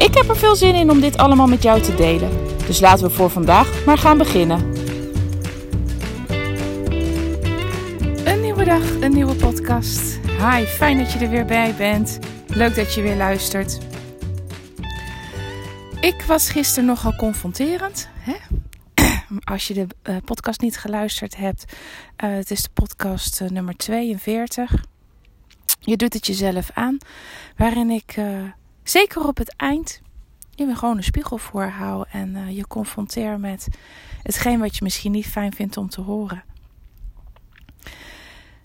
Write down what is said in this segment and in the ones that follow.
Ik heb er veel zin in om dit allemaal met jou te delen. Dus laten we voor vandaag maar gaan beginnen. Een nieuwe dag, een nieuwe podcast. Hi, fijn dat je er weer bij bent. Leuk dat je weer luistert. Ik was gisteren nogal confronterend. Hè? Als je de uh, podcast niet geluisterd hebt, uh, het is de podcast uh, nummer 42. Je doet het jezelf aan, waarin ik zeker op het eind je weer gewoon een spiegel voorhoud en je confronteer met hetgeen wat je misschien niet fijn vindt om te horen.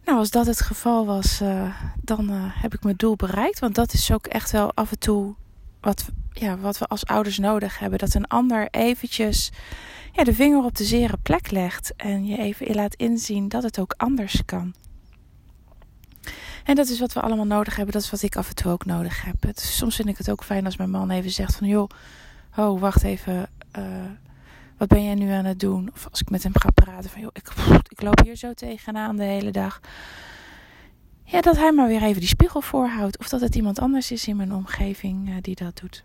Nou, als dat het geval was, dan heb ik mijn doel bereikt. Want dat is ook echt wel af en toe wat, ja, wat we als ouders nodig hebben. Dat een ander eventjes ja, de vinger op de zere plek legt en je even laat inzien dat het ook anders kan. En dat is wat we allemaal nodig hebben. Dat is wat ik af en toe ook nodig heb. Het, soms vind ik het ook fijn als mijn man even zegt van... joh, oh, wacht even. Uh, wat ben jij nu aan het doen? Of als ik met hem ga praten van... joh, ik, ik loop hier zo tegenaan de hele dag. Ja, dat hij maar weer even die spiegel voorhoudt. Of dat het iemand anders is in mijn omgeving uh, die dat doet.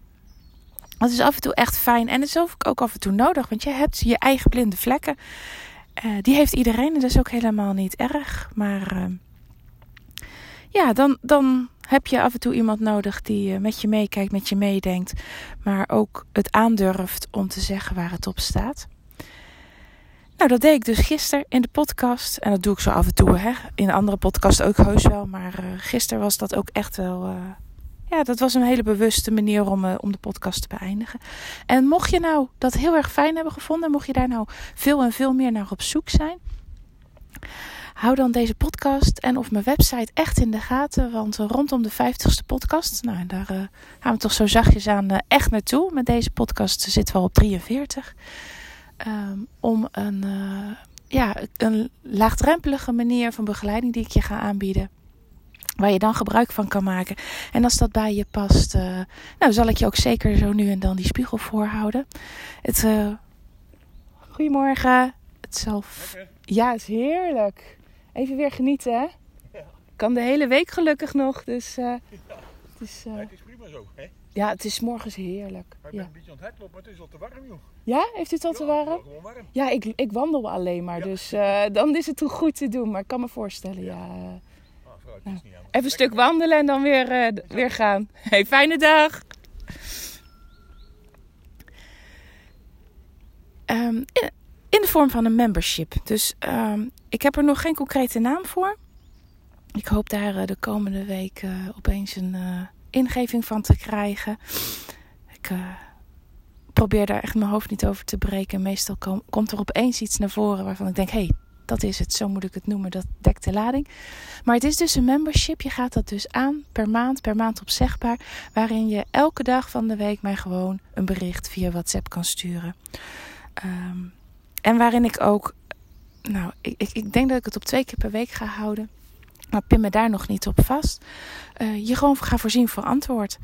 Dat is af en toe echt fijn. En dat is ook af en toe nodig. Want je hebt je eigen blinde vlekken. Uh, die heeft iedereen. En dat is ook helemaal niet erg. Maar uh, ja, dan, dan heb je af en toe iemand nodig die uh, met je meekijkt, met je meedenkt. Maar ook het aandurft om te zeggen waar het op staat. Nou, dat deed ik dus gisteren in de podcast. En dat doe ik zo af en toe. Hè? In andere podcasts ook heus wel. Maar gisteren was dat ook echt wel ja, dat was een hele bewuste manier om, uh, om de podcast te beëindigen. En mocht je nou dat heel erg fijn hebben gevonden, mocht je daar nou veel en veel meer naar op zoek zijn, hou dan deze podcast en of mijn website echt in de gaten. Want rondom de 50ste podcast, nou, daar uh, gaan we toch zo zachtjes aan uh, echt naartoe. Met deze podcast zitten we al op 43. Um, om een, ja, een laagdrempelige manier van begeleiding die ik je ga aanbieden Waar je dan gebruik van kan maken. En als dat bij je past, nou zal ik je ook zeker zo nu en dan die spiegel voorhouden. Het, goedemorgen. Het zal. Ja, het is heerlijk. Even weer genieten, hè? Ja. Kan de hele week gelukkig nog. Dus. Uh, ja. het, is, ja, het is prima zo, hè? Ja, het is morgens heerlijk. Ik ben een beetje aan het hardlopen, maar het is al te warm, joh. Ja, heeft u het al te warm? Ja, warm? Ja, ik, ik wandel alleen maar, dus dan is het toch goed te doen. Maar ik kan me voorstellen, ja. Nou, even een stuk wandelen en dan weer, uh, weer gaan. Hey, fijne dag! Um, vorm van een membership. Dus um, ik heb er nog geen concrete naam voor. Ik hoop daar uh, de komende week uh, opeens een ingeving van te krijgen. Ik probeer daar echt mijn hoofd niet over te breken. Meestal kom, komt er opeens iets naar voren waarvan ik denk: hé, hey, dat is het, zo moet ik het noemen. Dat dekt de lading. Maar het is dus een membership. Je gaat dat dus aan per maand, per maand opzegbaar. Waarin je elke dag van de week mij gewoon een bericht via WhatsApp kan sturen. Um, en waarin ik ook, nou, ik, ik, ik denk dat ik het op twee keer per week ga houden. Maar pin me daar nog niet op vast. Uh, je gewoon ga voorzien voor antwoord.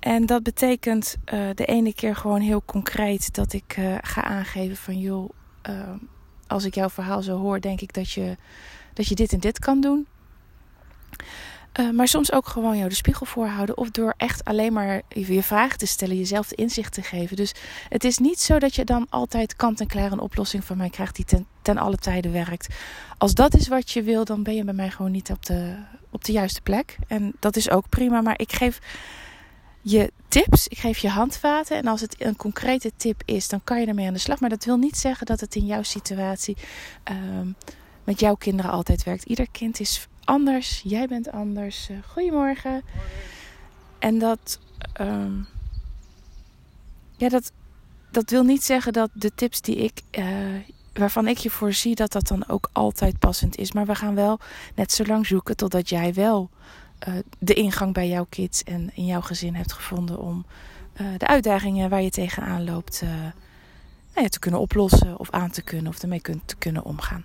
En dat betekent uh, de ene keer gewoon heel concreet dat ik uh, ga aangeven van joh, als ik jouw verhaal zo hoor, denk ik dat je, dat je dit en dit kan doen. Uh, maar soms ook gewoon jou de spiegel voorhouden. Of door echt alleen maar je vragen te stellen, jezelf de inzicht te geven. Dus het is niet zo dat je dan altijd kant-en-klaar een oplossing van mij krijgt die ten, ten alle tijden werkt. Als dat is wat je wil, dan ben je bij mij gewoon niet op de, op de juiste plek. En dat is ook prima. Maar ik geef je tips, ik geef je handvaten. En als het een concrete tip is, dan kan je ermee aan de slag. Maar dat wil niet zeggen dat het in jouw situatie um, met jouw kinderen altijd werkt. Ieder kind is anders. Jij bent anders. Uh, goedemorgen. Morgen. En dat, um, ja, dat, dat wil niet zeggen dat de tips die ik, uh, waarvan ik je voorzie, dat dat dan ook altijd passend is. Maar we gaan wel net zo lang zoeken totdat jij wel uh, de ingang bij jouw kids en in jouw gezin hebt gevonden om de uitdagingen waar je tegenaan loopt nou ja, te kunnen oplossen of aan te kunnen of ermee te kunnen omgaan.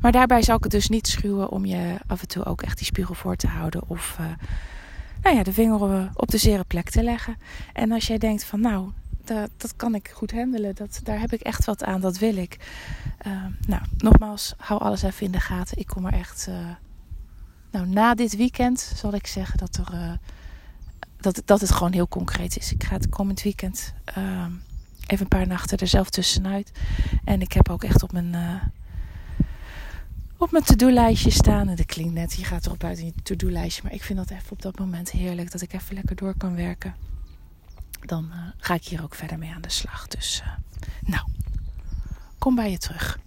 Maar daarbij zou ik het dus niet schuwen om je af en toe ook echt die spiegel voor te houden of nou ja, de vinger op de zere plek te leggen. En als jij denkt van nou, dat, dat kan ik goed handelen, dat, daar heb ik echt wat aan, dat wil ik. nou, nogmaals, hou alles even in de gaten. Ik kom er echt nou, na dit weekend zal ik zeggen dat, er, dat, dat het gewoon heel concreet is. Ik ga het komend weekend uh, even een paar nachten er zelf tussenuit. En ik heb ook echt op mijn, op mijn to-do-lijstje staan. En dat klinkt net, je gaat erop uit in je to-do-lijstje. Maar ik vind dat even op dat moment heerlijk. Dat ik even lekker door kan werken. Dan ga ik hier ook verder mee aan de slag. Dus nou, kom bij je terug.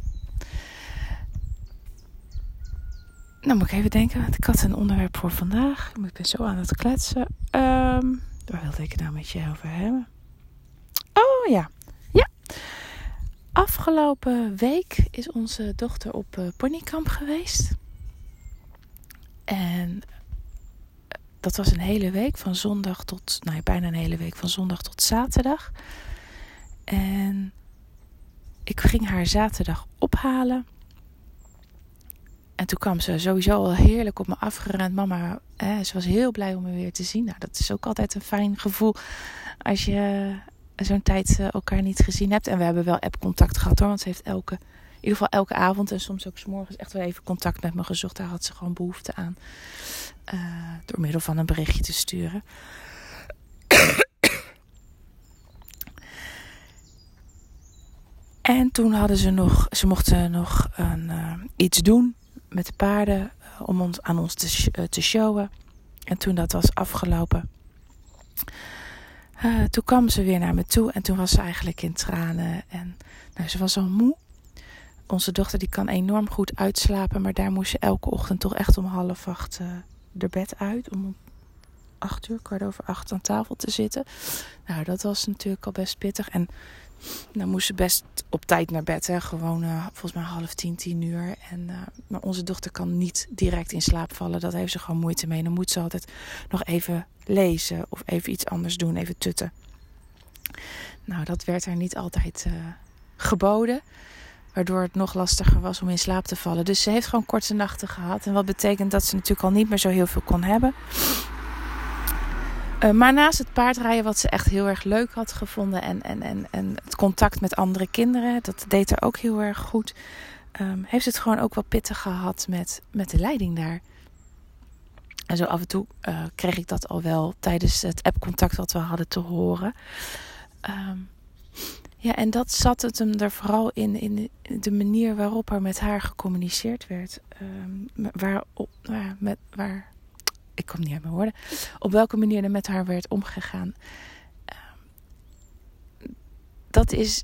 Nou moet ik even denken. Want ik had een onderwerp voor vandaag. Ik ben zo aan het kletsen. Um, waar wilde ik het nou met je over hebben? Oh. Ja. Afgelopen week is onze dochter op uh, ponykamp geweest. En eh, dat was een hele week. Van zondag tot... Nou bijna een hele week. Van zondag tot zaterdag. En ik ging haar zaterdag ophalen. En toen kwam ze sowieso al heerlijk op me afgerend. Mama, hè, ze was heel blij om me weer te zien. Nou, dat is ook altijd een fijn gevoel als je zo'n tijd eh, elkaar niet gezien hebt. En we hebben wel app-contact gehad hoor. Want ze heeft elke, in ieder geval elke avond en soms ook s morgens echt wel even contact met me gezocht. Daar had ze gewoon behoefte aan. Uh, door middel van een berichtje te sturen. En toen hadden ze nog, ze mochten nog een, uh, iets doen met de paarden eh, om ons, aan ons te, te showen. En toen dat was afgelopen, uh, toen kwam ze weer naar me toe en toen was ze eigenlijk in tranen. En nou, ze was al moe. Onze dochter die kan enorm goed uitslapen, maar daar moest ze elke ochtend toch echt om half acht uh, bed uit. Om om acht uur, kwart over acht aan tafel te zitten. Nou, dat was natuurlijk al best pittig. En dan moest ze best op tijd naar bed. Hè? Gewoon uh, volgens mij half tien, tien uur. En, uh, maar onze dochter kan niet direct in slaap vallen. Dat heeft ze gewoon moeite mee. Dan moet ze altijd nog even lezen of even iets anders doen. Even tutten. Nou, dat werd haar niet altijd uh, geboden. Waardoor het nog lastiger was om in slaap te vallen. Dus ze heeft gewoon korte nachten gehad. En wat betekent dat ze natuurlijk al niet meer zo heel veel kon hebben. Uh, maar naast het paardrijden, wat ze echt heel erg leuk had gevonden. En, en, en, en het contact met andere kinderen, dat deed er ook heel erg goed. Um, heeft het gewoon ook wel pittig gehad met, met de leiding daar. En zo af en toe uh, kreeg ik dat al wel tijdens het appcontact wat we hadden te horen. Um, ja, en dat zat het hem er vooral in, in de manier waarop er met haar gecommuniceerd werd. Um, waar, waar, met, waar ik kom niet uit mijn woorden, op welke manier er met haar werd omgegaan. Ehm, dat is,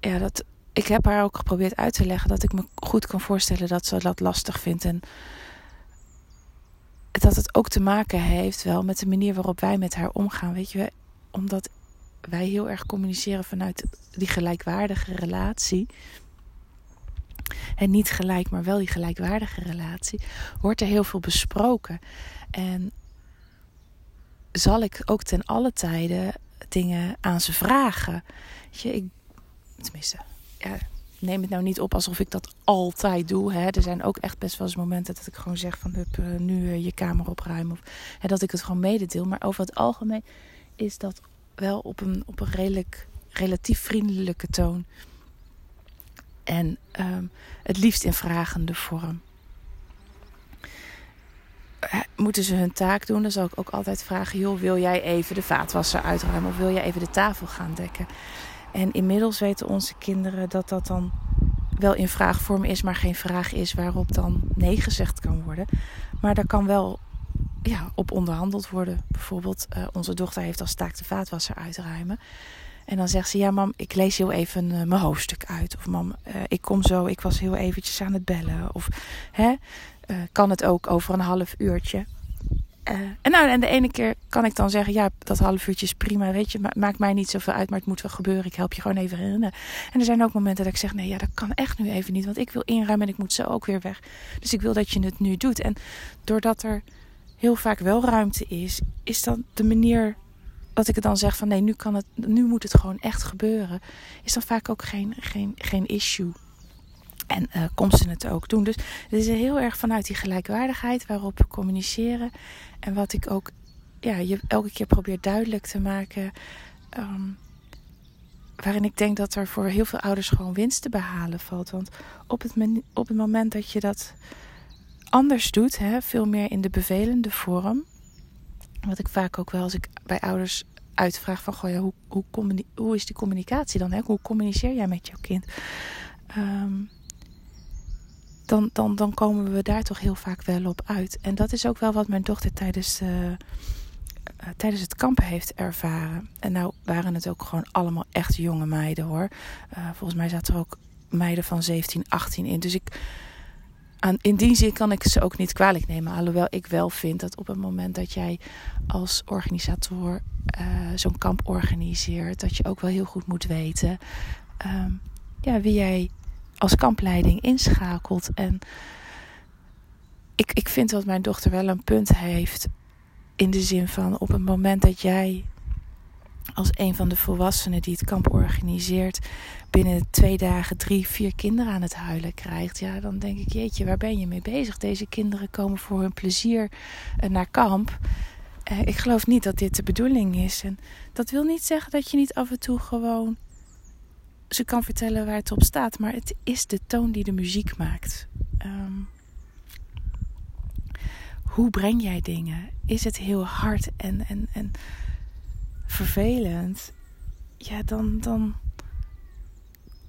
ja, dat, ik heb haar ook geprobeerd uit te leggen dat ik me goed kan voorstellen dat ze dat lastig vindt. En dat het ook te maken heeft wel met de manier waarop wij met haar omgaan. Weet je, omdat wij heel erg communiceren vanuit die gelijkwaardige relatie en niet gelijk, maar wel die gelijkwaardige relatie, wordt er heel veel besproken. En zal ik ook ten alle tijden dingen aan ze vragen. je, ik, tenminste, neem het nou niet op alsof ik dat altijd doe. Hè. Er zijn ook echt best wel eens momenten dat ik gewoon zeg van hup, eh, nu uh, je kamer opruimen. Of hè, dat ik het gewoon mededeel. Maar over het algemeen is dat wel op een, op een redelijk, relatief vriendelijke toon. En um, het liefst in vragende vorm. Moeten ze hun taak doen, dan zal ik ook altijd vragen: joh, wil jij even de vaatwasser uitruimen of wil jij even de tafel gaan dekken? En inmiddels weten onze kinderen dat dat dan wel in vraagvorm is, maar geen vraag is waarop dan nee gezegd kan worden. Maar daar kan wel ja, op onderhandeld worden. Bijvoorbeeld, uh, onze dochter heeft als taak de vaatwasser uitruimen. En dan zegt ze, ja mam, ik lees heel even uh, mijn hoofdstuk uit. Of mam, uh, ik kom zo, ik was heel eventjes aan het bellen. Of hè, uh, kan het ook over een half uurtje. en nou, en de ene keer kan ik dan zeggen, ja, dat half uurtje is prima, weet je, ma maakt mij niet zoveel uit, maar het moet wel gebeuren. Ik help je gewoon even herinneren. En er zijn ook momenten dat ik zeg, nee, ja, dat kan echt nu even niet, want ik wil inruimen en ik moet zo ook weer weg. Dus ik wil dat je het nu doet. En doordat er heel vaak wel ruimte is, is dan de manier dat ik dan zeg van nee, nu, kan het, nu moet het gewoon echt gebeuren, is dan vaak ook geen, geen, geen issue. En uh, komt ze het ook doen. Dus het is heel erg vanuit die gelijkwaardigheid waarop we communiceren. En wat ik ook ja, je elke keer probeer duidelijk te maken. Um, waarin ik denk dat er voor heel veel ouders gewoon winst te behalen valt. Want op het, op het moment dat je dat anders doet, hè, veel meer in de bevelende vorm. Wat ik vaak ook wel als ik bij ouders uitvraag van goh, ja, hoe, hoe, hoe is die communicatie dan? Hè? Hoe communiceer jij met jouw kind? Um, dan, dan, dan komen we daar toch heel vaak wel op uit. En dat is ook wel wat mijn dochter tijdens, uh, tijdens het kamp heeft ervaren. En nou waren het ook gewoon allemaal echt jonge meiden hoor. Uh, volgens mij zaten er ook meiden van 17, 18 in. Dus ik, in die zin kan ik ze ook niet kwalijk nemen. Alhoewel ik wel vind dat op het moment dat jij als organisator zo'n kamp organiseert, dat je ook wel heel goed moet weten um, ja, wie jij als kampleiding inschakelt. En ik, ik vind dat mijn dochter wel een punt heeft. In de zin van op het moment dat jij als een van de volwassenen die het kamp organiseert, binnen twee dagen drie, vier kinderen aan het huilen krijgt. Ja, dan denk ik, jeetje, waar ben je mee bezig? Deze kinderen komen voor hun plezier eh, naar kamp. Eh, ik geloof niet dat dit de bedoeling is. En dat wil niet zeggen dat je niet af en toe gewoon ze kan vertellen waar het op staat, maar het is de toon die de muziek maakt. Um, hoe breng jij dingen? Is het heel hard en, en, en vervelend? Ja, dan, dan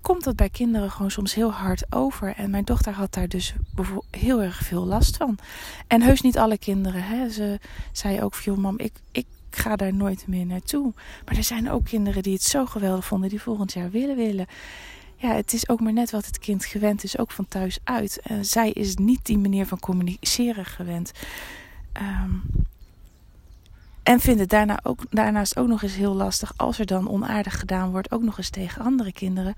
komt dat bij kinderen gewoon soms heel hard over. En mijn dochter had daar dus heel erg veel last van. En heus niet alle kinderen. Hè? Ze zei ook veel, mam, ik, ik ik ga daar nooit meer naartoe. Maar er zijn ook kinderen die het zo geweldig vonden, die volgend jaar willen willen. Ja, het is ook maar net wat het kind gewend is, ook van thuis uit. En zij is niet die manier van communiceren gewend. Um, en vindt het daarna ook, daarnaast ook nog eens heel lastig als er dan onaardig gedaan wordt, ook nog eens tegen andere kinderen,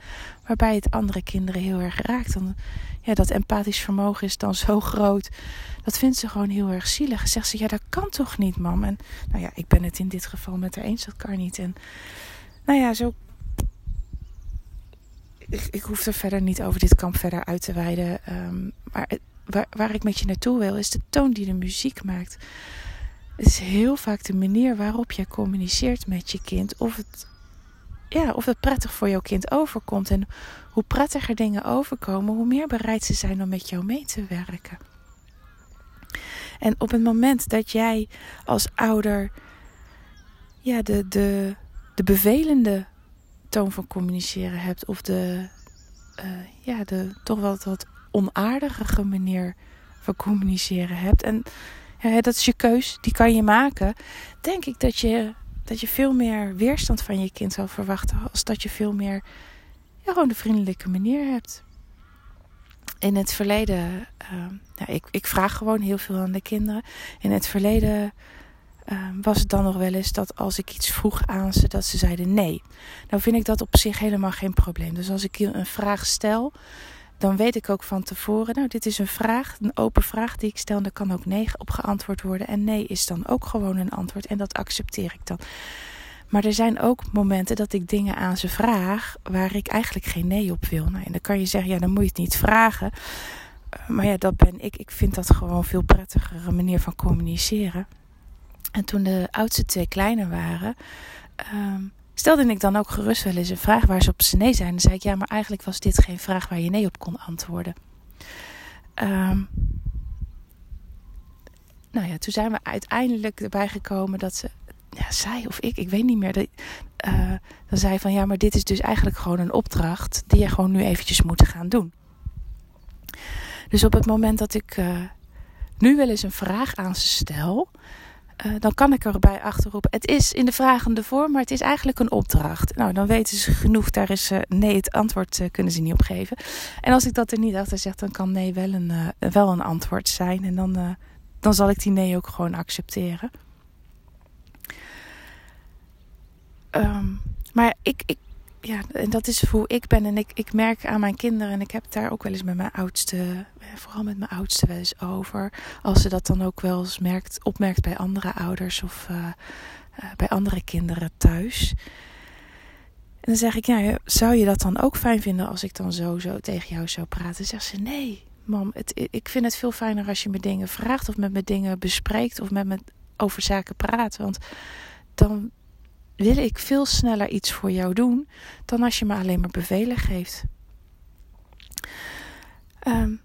waarbij het andere kinderen heel erg raakt. Dan, ja, dat empathisch vermogen is dan zo groot. Dat vindt ze gewoon heel erg zielig. Zegt ze, ja, dat kan toch niet, mam? En nou ja, ik ben het in dit geval met haar eens, dat kan niet. En nou ja, zo. Ik, ik hoef er verder niet over dit kamp verder uit te wijden. Um, maar waar, waar ik met je naartoe wil, is de toon die de muziek maakt. Het is heel vaak de manier waarop jij communiceert met je kind. Of het, ja, of het prettig voor jouw kind overkomt. En hoe prettiger dingen overkomen, hoe meer bereid ze zijn om met jou mee te werken. En op het moment dat jij als ouder ja, de, de, de bevelende toon van communiceren hebt, of de, uh, ja, de toch wel wat onaardige manier van communiceren hebt. En dat is je keus, die kan je maken. Denk ik dat je, dat je veel meer weerstand van je kind zal verwachten. Als dat je veel meer ja, gewoon de vriendelijke manier hebt. In het verleden, uh, ja, ik, ik vraag gewoon heel veel aan de kinderen. In het verleden uh, was het dan nog wel eens dat als ik iets vroeg aan ze, dat ze zeiden nee. Nou vind ik dat op zich helemaal geen probleem. Dus als ik een vraag stel, dan weet ik ook van tevoren, nou, dit is een vraag, een open vraag die ik stel. En daar kan ook nee op geantwoord worden. En nee is dan ook gewoon een antwoord. En dat accepteer ik dan. Maar er zijn ook momenten dat ik dingen aan ze vraag waar ik eigenlijk geen nee op wil. Nou, en dan kan je zeggen, ja, dan moet je het niet vragen. Eh, maar ja, dat ben ik. Ik vind dat gewoon veel prettigere manier van communiceren. En toen de oudste twee kleiner waren, um, Stelde ik dan ook gerust wel eens een vraag waar ze op ze nee zijn. Dan zei ik, ja, maar eigenlijk was dit geen vraag waar je nee op kon antwoorden. Um, nou ja, toen zijn we uiteindelijk erbij gekomen dat ze, ja, zij of ik, ik weet niet meer. Dat, uh, dan zei van, ja, maar dit is dus eigenlijk gewoon een opdracht die je gewoon nu eventjes moet gaan doen. Dus op het moment dat ik uh, nu wel eens een vraag aan ze stel, uh, dan kan ik erbij achterop. Het is in de vragende vorm, maar het is eigenlijk een opdracht. Nou, dan weten ze genoeg. Daar is uh, nee, het antwoord uh, kunnen ze niet op geven. En als ik dat er niet achter zeg, dan kan nee wel een, wel een antwoord zijn. En dan, dan zal ik die nee ook gewoon accepteren. Um, maar ik, ik, ja, en dat is hoe ik ben. En ik, ik merk aan mijn kinderen, en ik heb daar ook wel eens met mijn oudste, eh, vooral met mijn oudste wel eens over. Als ze dat dan ook wel eens merkt, opmerkt bij andere ouders of uh, bij andere kinderen thuis. En dan zeg ik, ja, zou je dat dan ook fijn vinden als ik dan zo, zo tegen jou zou praten? Zegt ze, nee, mam, het, ik vind het veel fijner als je me dingen vraagt of met me dingen bespreekt of met me over zaken praat. Want dan wil ik veel sneller iets voor jou doen dan als je me alleen maar bevelen geeft. Um,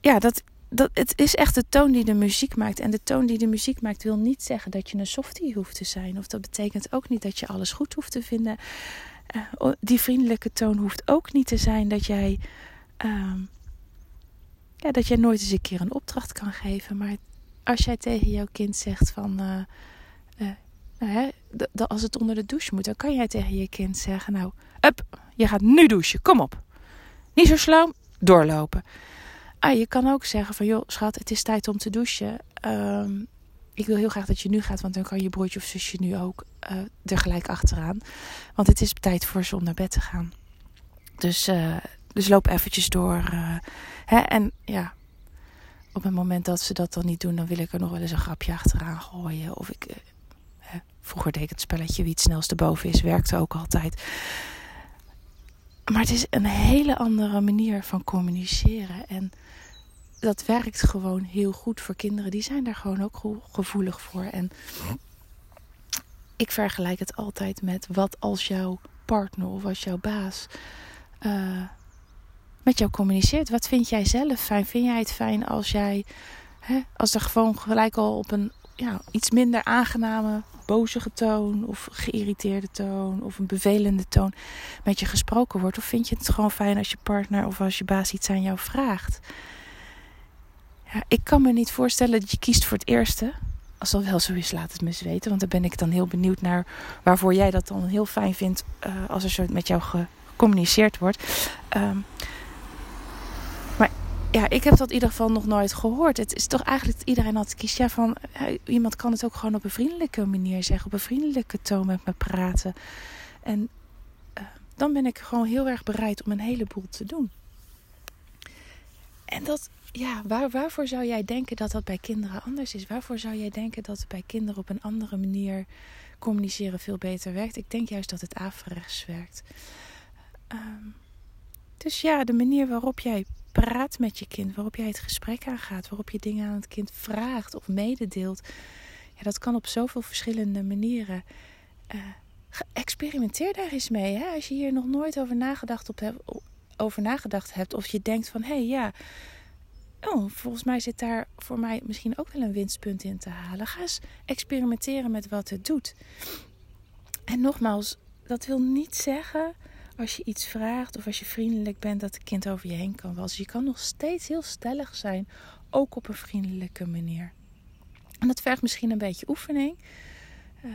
ja, dat, dat, het is echt de toon die de muziek maakt. En de toon die de muziek maakt wil niet zeggen dat je een softie hoeft te zijn. Of dat betekent ook niet dat je alles goed hoeft te vinden. Uh, die vriendelijke toon hoeft ook niet te zijn dat jij, uh, ja, dat jij nooit eens een keer een opdracht kan geven. Maar als jij tegen jouw kind zegt van. Uh, nou, hè, als het onder de douche moet, dan kan jij tegen je kind zeggen: Nou, up, je gaat nu douchen, kom op. Niet zo sloom, doorlopen. Ah, je kan ook zeggen van, joh, schat, het is tijd om te douchen. Ehm, ik wil heel graag dat je nu gaat, want dan kan je broertje of zusje nu ook uh, er gelijk achteraan. Want het is tijd voor ze om naar bed te gaan. Dus, uh, dus loop eventjes door. Hè? En ja, op het moment dat ze dat dan niet doen, dan wil ik er nog wel eens een grapje achteraan gooien. Of ik, vroeger deed ik het spelletje wie het snelste boven is, werkte ook altijd. Maar het is een hele andere manier van communiceren. En dat werkt gewoon heel goed voor kinderen. Die zijn daar gewoon ook gevoelig voor. En ik vergelijk het altijd met wat als jouw partner of als jouw baas uh, met jou communiceert. Wat vind jij zelf fijn? Vind jij het fijn als jij, hè, als er gewoon gelijk al op een ja, iets minder aangename, bozige toon of geïrriteerde toon of een bevelende toon met je gesproken wordt? Of vind je het gewoon fijn als je partner of als je baas iets aan jou vraagt? Ja, ik kan me niet voorstellen dat je kiest voor het eerste. Als dat wel zo is, laat het me eens weten. Want dan ben ik dan heel benieuwd naar waarvoor jij dat dan heel fijn vindt uh, als er zo met jou gecommuniceerd wordt. Maar ja, ik heb dat in ieder geval nog nooit gehoord. Het is toch eigenlijk dat iedereen altijd kiest. Van iemand kan het ook gewoon op een vriendelijke manier zeggen. Op een vriendelijke toon met me praten. En uh, dan ben ik gewoon heel erg bereid om een heleboel te doen. En dat ja, waar, waarvoor zou jij denken dat dat bij kinderen anders is? Waarvoor zou jij denken dat bij kinderen op een andere manier communiceren veel beter werkt? Ik denk juist dat het averechts werkt. Um, dus ja, de manier waarop jij praat met je kind, waarop jij het gesprek aangaat, waarop je dingen aan het kind vraagt of mededeelt, ja, dat kan op zoveel verschillende manieren. Uh, experimenteer daar eens mee. Hè? Als je hier nog nooit over nagedacht, op hebt, over nagedacht hebt, of je denkt van hé hey, ja oh, volgens mij zit daar voor mij misschien ook wel een winstpunt in te halen. Ga eens experimenteren met wat het doet. En nogmaals, dat wil niet zeggen als je iets vraagt of als je vriendelijk bent dat het kind over je heen kan walsen. Je kan nog steeds heel stellig zijn, ook op een vriendelijke manier. En dat vergt misschien een beetje oefening. Uh,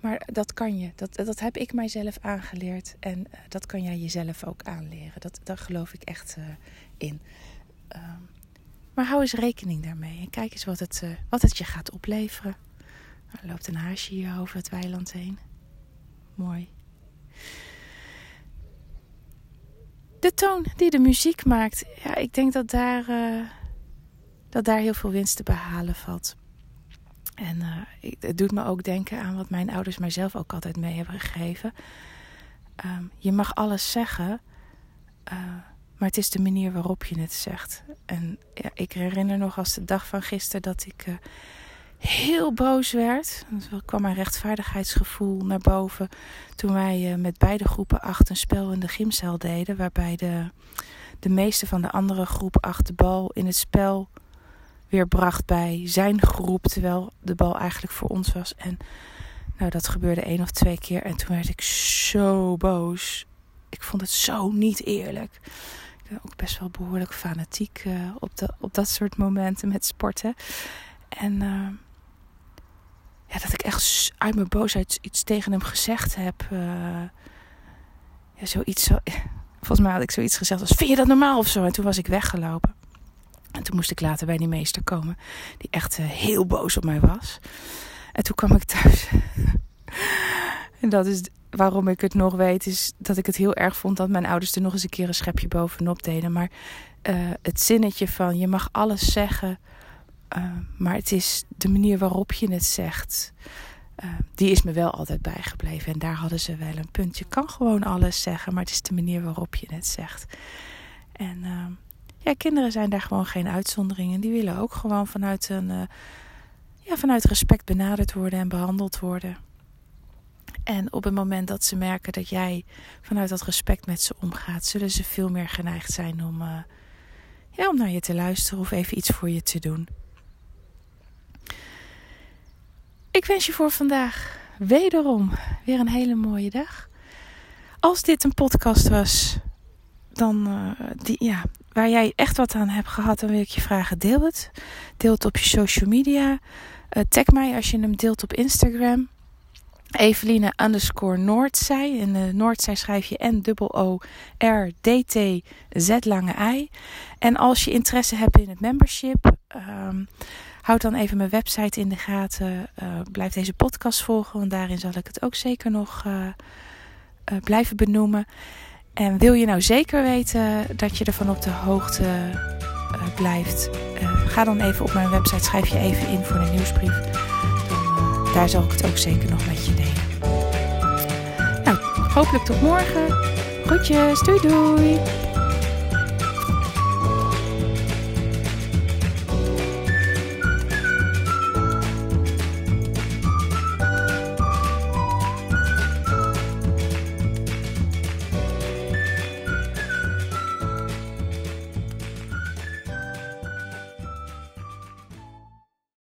maar dat kan je. Dat, dat heb ik mijzelf aangeleerd. En uh, dat kan jij jezelf ook aanleren. Dat, daar geloof ik echt uh, in. Uh, maar hou eens rekening daarmee en kijk eens wat het, wat het je gaat opleveren. Er loopt een haasje hier over het weiland heen. Mooi. De toon die de muziek maakt, ja, ik denk dat daar, uh, dat daar heel veel winst te behalen valt. En uh, het doet me ook denken aan wat mijn ouders mijzelf ook altijd mee hebben gegeven. Um, je mag alles zeggen. Uh, maar het is de manier waarop je het zegt. En ja, ik herinner nog als de dag van gisteren dat ik heel boos werd. Er kwam mijn rechtvaardigheidsgevoel naar boven. Toen wij uh, met beide groepen acht een spel in de gymzaal deden. Waarbij de, de meeste van de andere groep acht de bal in het spel weer bracht bij zijn groep. Terwijl de bal eigenlijk voor ons was. En nou, dat gebeurde één of twee keer. En toen werd ik zo boos. Ik vond het zo niet eerlijk ook best wel behoorlijk fanatiek uh, op, de, op dat soort momenten met sporten. En uh, ja, dat ik echt uit mijn boosheid iets tegen hem gezegd heb. Uh, ja, zoiets. Zo, volgens mij had ik zoiets gezegd als: Vind je dat normaal of zo? En toen was ik weggelopen. En toen moest ik later bij die meester komen, die echt heel boos op mij was. En toen kwam ik thuis. en dat is waarom ik het nog weet, is dat ik het heel erg vond dat mijn ouders er nog eens een keer een schepje bovenop deden. Maar uh, het zinnetje van je mag alles zeggen maar het is de manier waarop je het zegt. die is me wel altijd bijgebleven. En daar hadden ze wel een punt. Je kan gewoon alles zeggen, maar het is de manier waarop je het zegt. En ja, kinderen zijn daar gewoon geen uitzonderingen. Die willen ook gewoon vanuit, een, ja, vanuit respect benaderd worden en behandeld worden. En op het moment dat ze merken dat jij vanuit dat respect met ze omgaat, zullen ze veel meer geneigd zijn om, ja, om naar je te luisteren of even iets voor je te doen. Ik wens je voor vandaag wederom weer een hele mooie dag. Als dit een podcast was, dan uh, die, ja, waar jij echt wat aan hebt gehad, dan wil ik je vragen: deel het. Deel het op je social media. Uh, tag mij als je hem deelt op Instagram. Eveline underscore Noordzij. In de Noordzij schrijf je N-O-O-R-D-T-Z lange I. En als je interesse hebt in het membership, um, houd dan even mijn website in de gaten. Uh, blijf deze podcast volgen, want daarin zal ik het ook zeker nog uh, uh, blijven benoemen. En wil je nou zeker weten dat je ervan op de hoogte blijft, ga dan even op mijn website, schrijf je even in voor de nieuwsbrief daar zal ik het ook zeker nog met je delen. Nou, hopelijk tot morgen. Groetjes, doei doei!